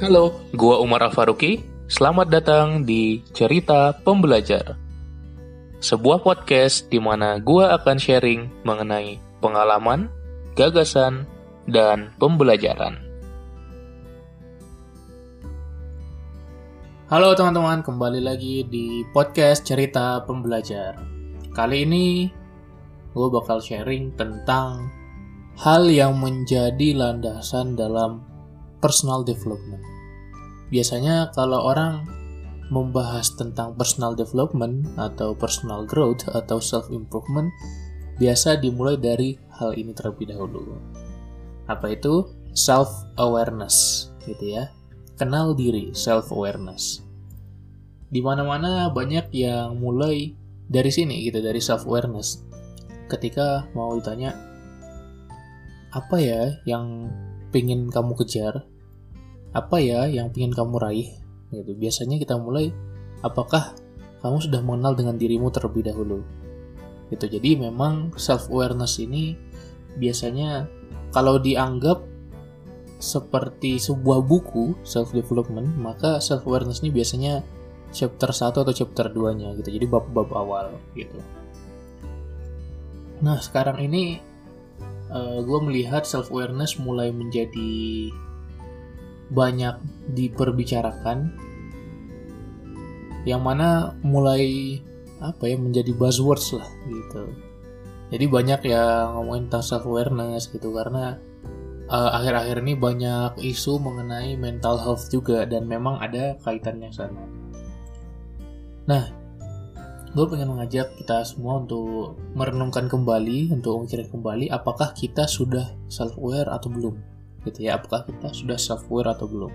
Halo, gua Umar Al-Faruqi. Selamat datang di Cerita Pembelajar. Sebuah podcast di mana gua akan sharing mengenai pengalaman, gagasan, dan pembelajaran. Halo teman-teman, kembali lagi di podcast Cerita Pembelajar. Kali ini gue bakal sharing tentang hal yang menjadi landasan dalam personal development. Biasanya kalau orang membahas tentang personal development atau personal growth atau self improvement biasa dimulai dari hal ini terlebih dahulu. Apa itu? Self awareness gitu ya. Kenal diri, self awareness. Di mana-mana banyak yang mulai dari sini gitu, dari self awareness. Ketika mau ditanya apa ya yang pengen kamu kejar, apa ya yang ingin kamu raih? Gitu. Biasanya kita mulai apakah kamu sudah mengenal dengan dirimu terlebih dahulu? Gitu. Jadi memang self awareness ini biasanya kalau dianggap seperti sebuah buku self development maka self awareness ini biasanya chapter 1 atau chapter 2 nya gitu. Jadi bab-bab awal gitu. Nah sekarang ini uh, eh, gue melihat self awareness mulai menjadi banyak diperbicarakan. Yang mana mulai apa ya menjadi buzzwords lah gitu. Jadi banyak yang ngomongin tentang self awareness gitu karena uh, akhir-akhir ini banyak isu mengenai mental health juga dan memang ada kaitannya sana. Nah gue pengen mengajak kita semua untuk merenungkan kembali untuk memikirkan kembali apakah kita sudah self aware atau belum gitu ya. Apakah kita sudah self aware atau belum.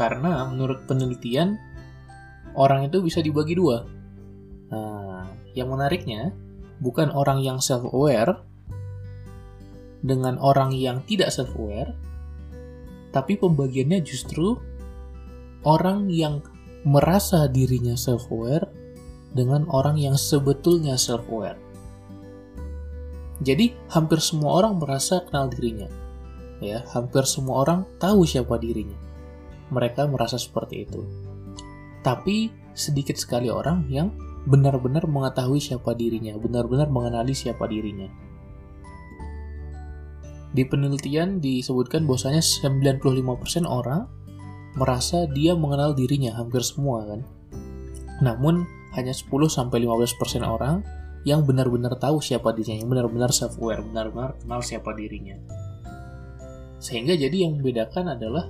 Karena menurut penelitian orang itu bisa dibagi dua. Nah yang menariknya bukan orang yang self aware dengan orang yang tidak self aware tapi pembagiannya justru orang yang merasa dirinya self aware dengan orang yang sebetulnya self aware jadi hampir semua orang merasa kenal dirinya ya hampir semua orang tahu siapa dirinya. Mereka merasa seperti itu. Tapi sedikit sekali orang yang benar-benar mengetahui siapa dirinya, benar-benar mengenali siapa dirinya. Di penelitian disebutkan bahwasanya 95% orang merasa dia mengenal dirinya hampir semua kan. Namun hanya 10 15% orang yang benar-benar tahu siapa dirinya, yang benar-benar self aware, benar-benar kenal siapa dirinya. Sehingga jadi yang membedakan adalah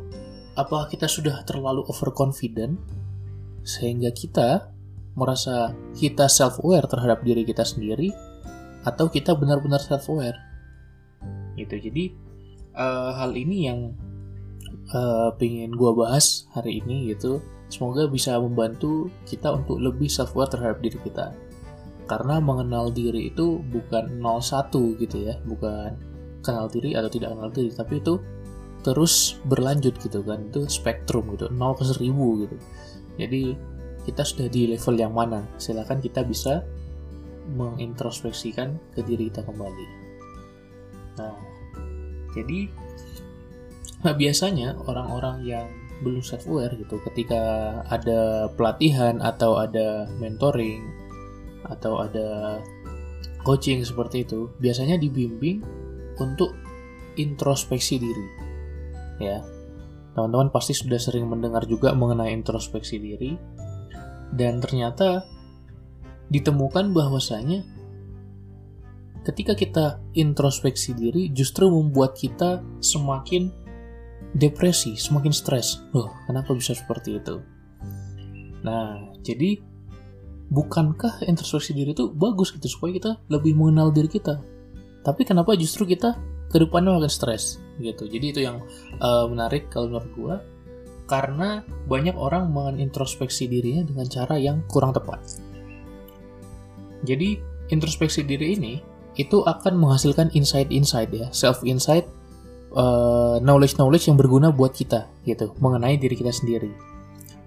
apakah kita sudah terlalu overconfident sehingga kita merasa kita self-aware terhadap diri kita sendiri atau kita benar-benar self-aware. Gitu. Jadi uh, hal ini yang uh, pengen gue bahas hari ini gitu. Semoga bisa membantu kita untuk lebih self-aware terhadap diri kita. Karena mengenal diri itu bukan 01 gitu ya, bukan kenal diri atau tidak kenal diri tapi itu terus berlanjut gitu kan itu spektrum gitu 0 ke 1000 gitu. Jadi kita sudah di level yang mana? Silahkan kita bisa mengintrospeksikan ke diri kita kembali. Nah jadi nah biasanya orang-orang yang belum self aware gitu ketika ada pelatihan atau ada mentoring atau ada coaching seperti itu biasanya dibimbing untuk introspeksi diri. Ya. Teman-teman pasti sudah sering mendengar juga mengenai introspeksi diri dan ternyata ditemukan bahwasanya ketika kita introspeksi diri justru membuat kita semakin depresi, semakin stres. Loh, kenapa bisa seperti itu? Nah, jadi bukankah introspeksi diri itu bagus gitu supaya kita lebih mengenal diri kita? tapi kenapa justru kita ke depannya makin stres gitu jadi itu yang uh, menarik kalau menurut gue karena banyak orang mengintrospeksi dirinya dengan cara yang kurang tepat jadi introspeksi diri ini itu akan menghasilkan insight-insight ya self insight uh, knowledge-knowledge yang berguna buat kita gitu mengenai diri kita sendiri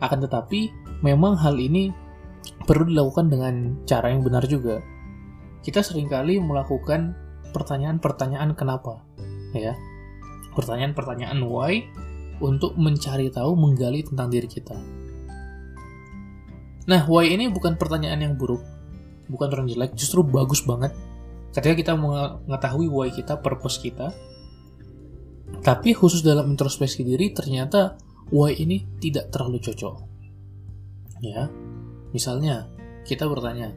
akan tetapi memang hal ini perlu dilakukan dengan cara yang benar juga kita sering kali melakukan pertanyaan-pertanyaan kenapa ya pertanyaan-pertanyaan why untuk mencari tahu, menggali tentang diri kita. Nah, why ini bukan pertanyaan yang buruk, bukan orang jelek, justru bagus banget. Ketika kita mengetahui why kita, purpose kita, tapi khusus dalam introspeksi diri, ternyata why ini tidak terlalu cocok. Ya, misalnya kita bertanya,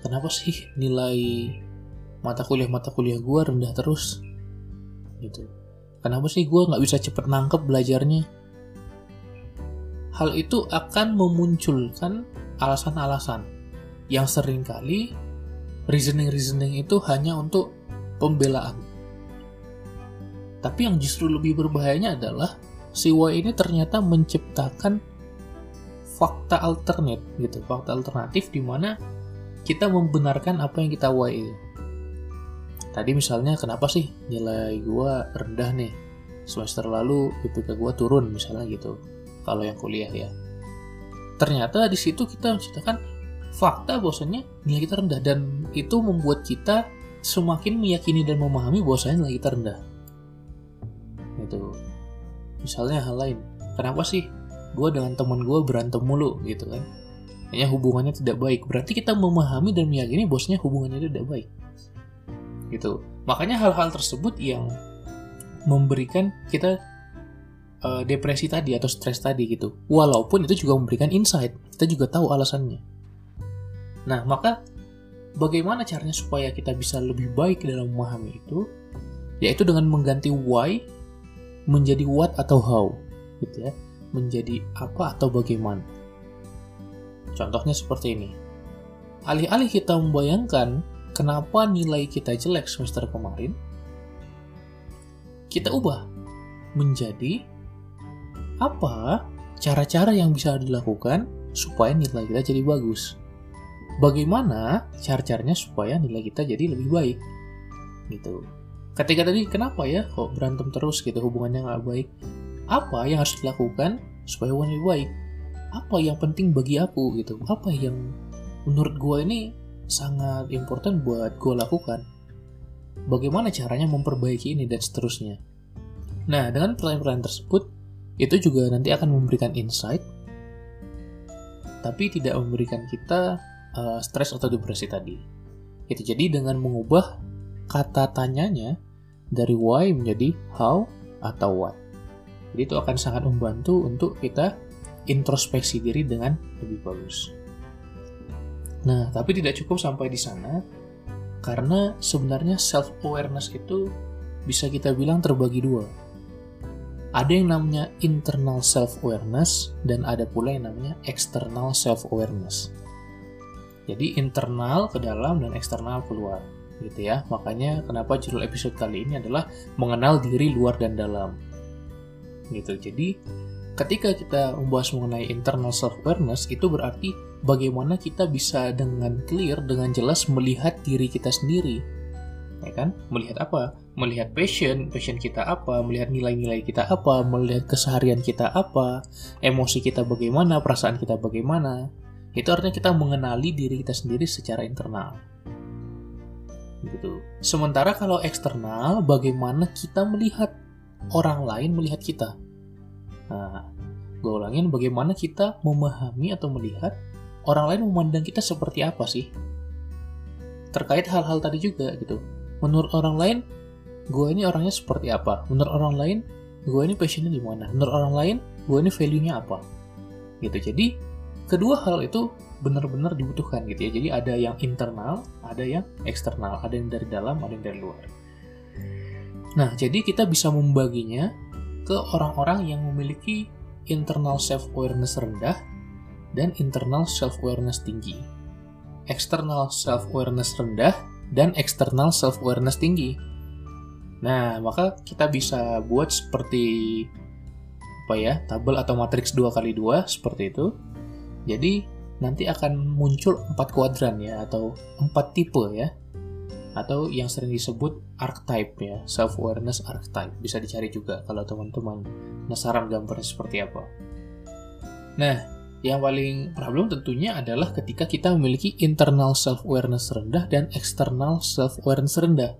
kenapa sih nilai mata kuliah mata kuliah gue rendah terus? Gitu. Kenapa sih gue nggak bisa cepet nangkep belajarnya? hal itu akan memunculkan alasan-alasan yang sering kali reasoning-reasoning itu hanya untuk pembelaan. Tapi yang justru lebih berbahayanya adalah si Y ini ternyata menciptakan fakta alternate gitu, fakta alternatif di mana kita membenarkan apa yang kita Y. Tadi misalnya kenapa sih nilai gua rendah nih? Semester lalu IPK gua turun misalnya gitu kalau yang kuliah ya. Ternyata di situ kita menciptakan fakta bahwasanya nilai kita rendah dan itu membuat kita semakin meyakini dan memahami bahwasanya nilai kita rendah. Itu. Misalnya hal lain, kenapa sih gue dengan teman gue berantem mulu gitu kan? Hanya hubungannya tidak baik. Berarti kita memahami dan meyakini bahwasanya hubungannya tidak baik. Gitu. Makanya hal-hal tersebut yang memberikan kita uh, depresi tadi atau stres tadi gitu. Walaupun itu juga memberikan insight, kita juga tahu alasannya. Nah, maka bagaimana caranya supaya kita bisa lebih baik dalam memahami itu? Yaitu dengan mengganti why menjadi what atau how, gitu ya. Menjadi apa atau bagaimana. Contohnya seperti ini. Alih-alih kita membayangkan kenapa nilai kita jelek semester kemarin, kita ubah menjadi apa cara-cara yang bisa dilakukan supaya nilai kita jadi bagus? Bagaimana cara-caranya supaya nilai kita jadi lebih baik? Gitu. Ketika tadi kenapa ya kok berantem terus gitu hubungannya nggak baik? Apa yang harus dilakukan supaya lebih baik? Apa yang penting bagi aku gitu? Apa yang menurut gue ini sangat important buat gue lakukan? Bagaimana caranya memperbaiki ini dan seterusnya? Nah, dengan pertanyaan-pertanyaan tersebut, itu juga nanti akan memberikan insight tapi tidak memberikan kita uh, stres atau depresi tadi. Itu jadi dengan mengubah kata tanyanya dari why menjadi how atau what. Jadi itu akan sangat membantu untuk kita introspeksi diri dengan lebih bagus. Nah, tapi tidak cukup sampai di sana karena sebenarnya self awareness itu bisa kita bilang terbagi dua ada yang namanya internal self awareness dan ada pula yang namanya external self awareness. Jadi internal ke dalam dan eksternal keluar gitu ya. Makanya kenapa judul episode kali ini adalah mengenal diri luar dan dalam. Gitu. Jadi ketika kita membahas mengenai internal self awareness itu berarti bagaimana kita bisa dengan clear dengan jelas melihat diri kita sendiri. Ya kan? Melihat apa? Melihat passion passion kita apa? Melihat nilai-nilai kita apa? Melihat keseharian kita apa? Emosi kita bagaimana? Perasaan kita bagaimana? Itu artinya kita mengenali diri kita sendiri secara internal gitu. Sementara kalau eksternal bagaimana kita melihat orang lain melihat kita? Nah gue ulangin bagaimana kita memahami atau melihat orang lain memandang kita seperti apa sih? Terkait hal-hal tadi juga gitu. Menurut orang lain gue ini orangnya seperti apa? Menurut orang lain gue ini passionnya di mana? Menurut orang lain gue ini value-nya apa? Gitu. Jadi kedua hal itu benar-benar dibutuhkan gitu ya jadi ada yang internal ada yang eksternal ada yang dari dalam ada yang dari luar nah jadi kita bisa membaginya ke orang-orang yang memiliki internal self awareness rendah dan internal self awareness tinggi external self awareness rendah dan eksternal self-awareness tinggi. Nah, maka kita bisa buat seperti apa ya, tabel atau matriks 2 kali 2 seperti itu. Jadi, nanti akan muncul empat kuadran ya, atau empat tipe ya. Atau yang sering disebut archetype ya, self-awareness archetype. Bisa dicari juga kalau teman-teman penasaran gambarnya seperti apa. Nah, yang paling problem tentunya adalah ketika kita memiliki internal self-awareness rendah dan external self-awareness rendah.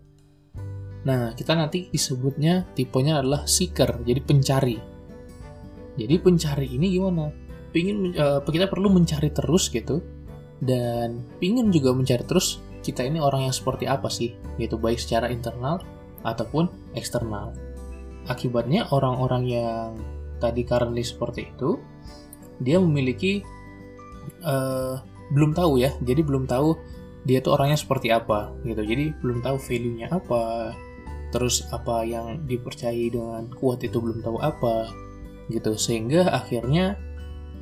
Nah, kita nanti disebutnya tipenya adalah seeker, jadi pencari. Jadi pencari ini gimana? Pingin uh, kita perlu mencari terus gitu dan pingin juga mencari terus kita ini orang yang seperti apa sih gitu baik secara internal ataupun eksternal. Akibatnya orang-orang yang tadi currently seperti itu dia memiliki uh, belum tahu ya, jadi belum tahu dia tuh orangnya seperti apa gitu. Jadi belum tahu value-nya apa, terus apa yang dipercayai dengan kuat itu belum tahu apa gitu sehingga akhirnya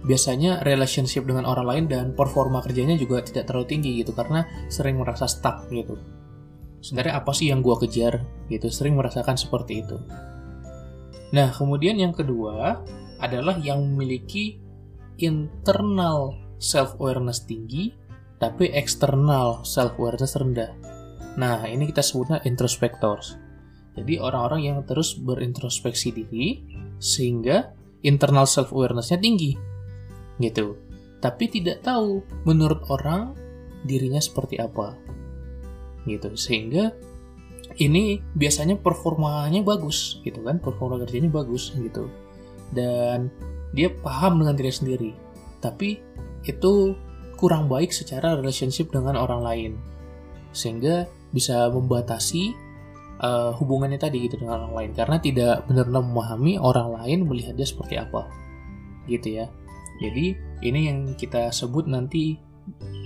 biasanya relationship dengan orang lain dan performa kerjanya juga tidak terlalu tinggi gitu karena sering merasa stuck gitu. Sebenarnya apa sih yang gua kejar gitu sering merasakan seperti itu. Nah kemudian yang kedua adalah yang memiliki internal self awareness tinggi tapi eksternal self awareness rendah. Nah ini kita sebutnya introspectors. Jadi orang-orang yang terus berintrospeksi diri sehingga internal self awarenessnya tinggi. Gitu. Tapi tidak tahu menurut orang dirinya seperti apa. Gitu. Sehingga ini biasanya performanya bagus gitu kan, performa kerjanya bagus gitu. Dan dia paham dengan diri sendiri. Tapi itu kurang baik secara relationship dengan orang lain. Sehingga bisa membatasi uh, hubungannya tadi gitu dengan orang lain karena tidak benar-benar memahami orang lain melihat dia seperti apa gitu ya jadi ini yang kita sebut nanti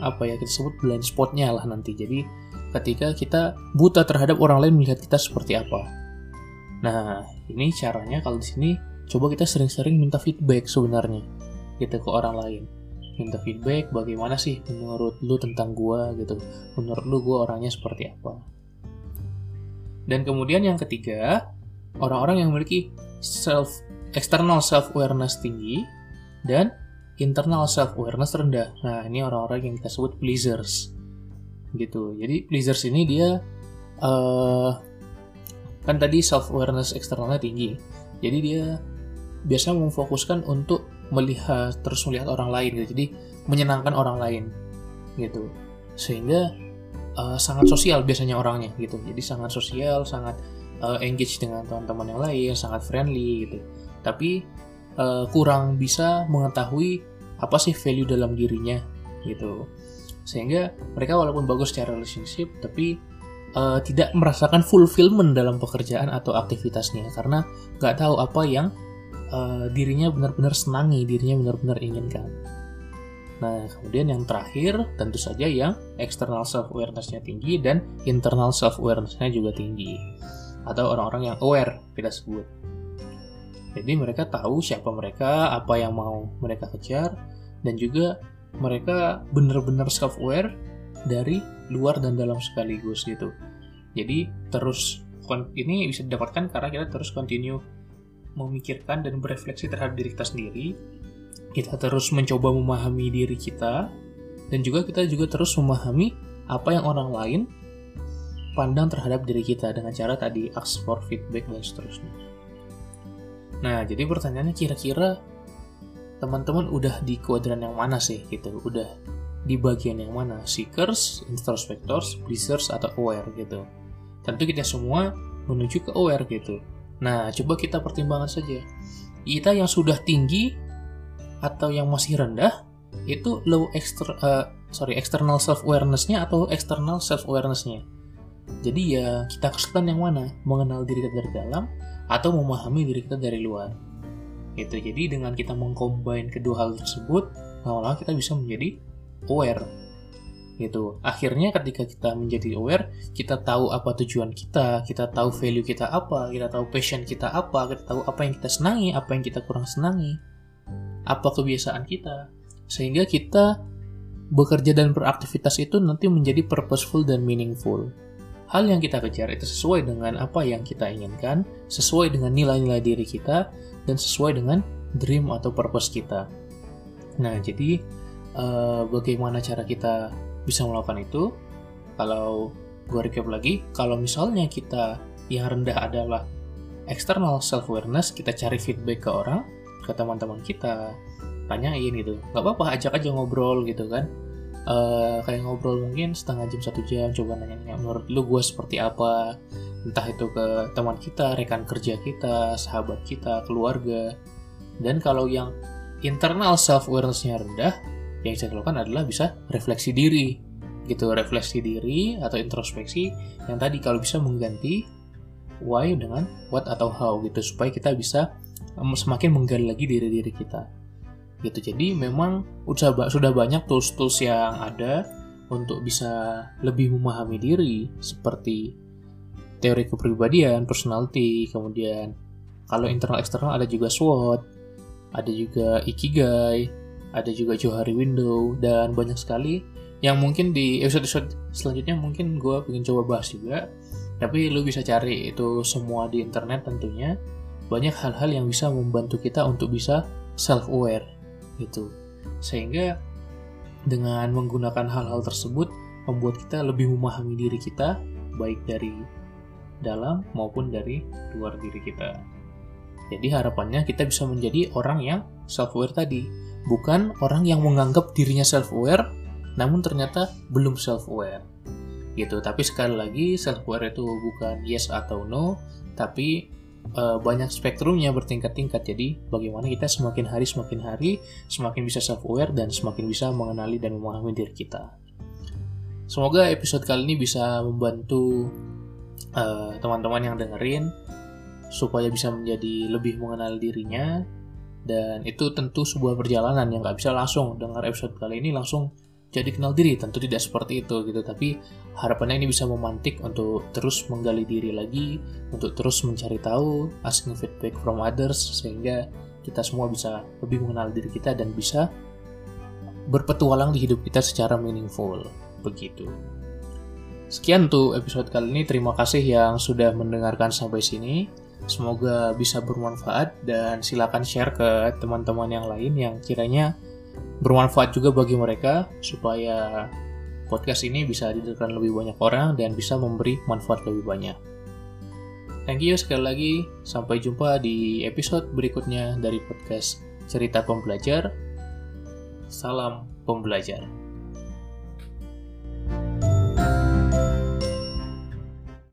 apa ya kita sebut blind spotnya lah nanti. Jadi ketika kita buta terhadap orang lain melihat kita seperti apa. Nah ini caranya kalau di sini coba kita sering-sering minta feedback sebenarnya gitu ke orang lain. Minta feedback bagaimana sih menurut lu tentang gua? gitu. Menurut lu gua orangnya seperti apa? Dan kemudian yang ketiga, orang-orang yang memiliki self external self awareness tinggi dan internal self awareness rendah. Nah, ini orang-orang yang kita sebut pleasers. Gitu. Jadi pleasers ini dia uh, kan tadi self awareness eksternalnya tinggi. Jadi dia biasa memfokuskan untuk melihat terus melihat orang lain gitu. Jadi menyenangkan orang lain gitu. Sehingga uh, sangat sosial biasanya orangnya gitu jadi sangat sosial sangat uh, engage dengan teman-teman yang lain sangat friendly gitu tapi uh, kurang bisa mengetahui apa sih value dalam dirinya gitu sehingga mereka walaupun bagus secara relationship tapi uh, tidak merasakan fulfillment dalam pekerjaan atau aktivitasnya karena nggak tahu apa yang uh, dirinya benar-benar senangi dirinya benar-benar inginkan Nah, kemudian yang terakhir tentu saja yang external self awareness-nya tinggi dan internal self awareness-nya juga tinggi. Atau orang-orang yang aware kita sebut. Jadi mereka tahu siapa mereka, apa yang mau mereka kejar, dan juga mereka benar-benar self dari luar dan dalam sekaligus gitu. Jadi terus ini bisa didapatkan karena kita terus continue memikirkan dan berefleksi terhadap diri kita sendiri kita terus mencoba memahami diri kita dan juga kita juga terus memahami apa yang orang lain pandang terhadap diri kita dengan cara tadi ask for feedback dan seterusnya. Nah, jadi pertanyaannya kira-kira teman-teman udah di kuadran yang mana sih gitu? Udah di bagian yang mana? Seekers, introspectors, pleasers atau aware gitu. Tentu kita semua menuju ke aware gitu. Nah, coba kita pertimbangkan saja. Kita yang sudah tinggi atau yang masih rendah itu low extra, uh, sorry external self awarenessnya atau external self awarenessnya jadi ya kita kesulitan yang mana mengenal diri kita dari dalam atau memahami diri kita dari luar. Itu jadi dengan kita mengcombine kedua hal tersebut lama-lama kita bisa menjadi aware. Gitu. Akhirnya ketika kita menjadi aware kita tahu apa tujuan kita kita tahu value kita apa kita tahu passion kita apa kita tahu apa yang kita senangi apa yang kita kurang senangi apa kebiasaan kita. Sehingga kita bekerja dan beraktivitas itu nanti menjadi purposeful dan meaningful. Hal yang kita kejar itu sesuai dengan apa yang kita inginkan, sesuai dengan nilai-nilai diri kita, dan sesuai dengan dream atau purpose kita. Nah, jadi uh, bagaimana cara kita bisa melakukan itu? Kalau gue recap lagi, kalau misalnya kita yang rendah adalah external self-awareness, kita cari feedback ke orang, ke teman-teman kita tanyain gitu nggak apa-apa ajak aja ngobrol gitu kan uh, kayak ngobrol mungkin setengah jam satu jam coba nanya-nanya. Menurut lu gue seperti apa? Entah itu ke teman kita, rekan kerja kita, sahabat kita, keluarga. Dan kalau yang internal self awarenessnya rendah, yang bisa dilakukan adalah bisa refleksi diri, gitu refleksi diri atau introspeksi yang tadi kalau bisa mengganti why dengan what atau how gitu supaya kita bisa semakin menggali lagi diri diri kita gitu jadi memang sudah sudah banyak tools tools yang ada untuk bisa lebih memahami diri seperti teori kepribadian, personality, kemudian kalau internal eksternal ada juga SWOT, ada juga Ikigai, ada juga Johari Window, dan banyak sekali yang mungkin di episode-episode selanjutnya mungkin gue pengen coba bahas juga. Tapi lu bisa cari itu semua di internet tentunya. Banyak hal-hal yang bisa membantu kita untuk bisa self-aware gitu. Sehingga dengan menggunakan hal-hal tersebut membuat kita lebih memahami diri kita baik dari dalam maupun dari luar diri kita. Jadi harapannya kita bisa menjadi orang yang self-aware tadi, bukan orang yang menganggap dirinya self-aware namun ternyata belum self-aware. Gitu. Tapi sekali lagi self-aware itu bukan yes atau no, tapi uh, banyak spektrumnya bertingkat-tingkat. Jadi bagaimana kita semakin hari semakin hari semakin bisa self-aware dan semakin bisa mengenali dan memahami diri kita. Semoga episode kali ini bisa membantu eh, teman-teman yang dengerin supaya bisa menjadi lebih mengenal dirinya dan itu tentu sebuah perjalanan yang nggak bisa langsung dengar episode kali ini langsung jadi kenal diri tentu tidak seperti itu gitu tapi harapannya ini bisa memantik untuk terus menggali diri lagi untuk terus mencari tahu asking feedback from others sehingga kita semua bisa lebih mengenal diri kita dan bisa berpetualang di hidup kita secara meaningful begitu Sekian tuh episode kali ini. Terima kasih yang sudah mendengarkan sampai sini. Semoga bisa bermanfaat dan silakan share ke teman-teman yang lain yang kiranya bermanfaat juga bagi mereka supaya podcast ini bisa didengarkan lebih banyak orang dan bisa memberi manfaat lebih banyak. Thank you sekali lagi. Sampai jumpa di episode berikutnya dari podcast Cerita Pembelajar. Salam pembelajar.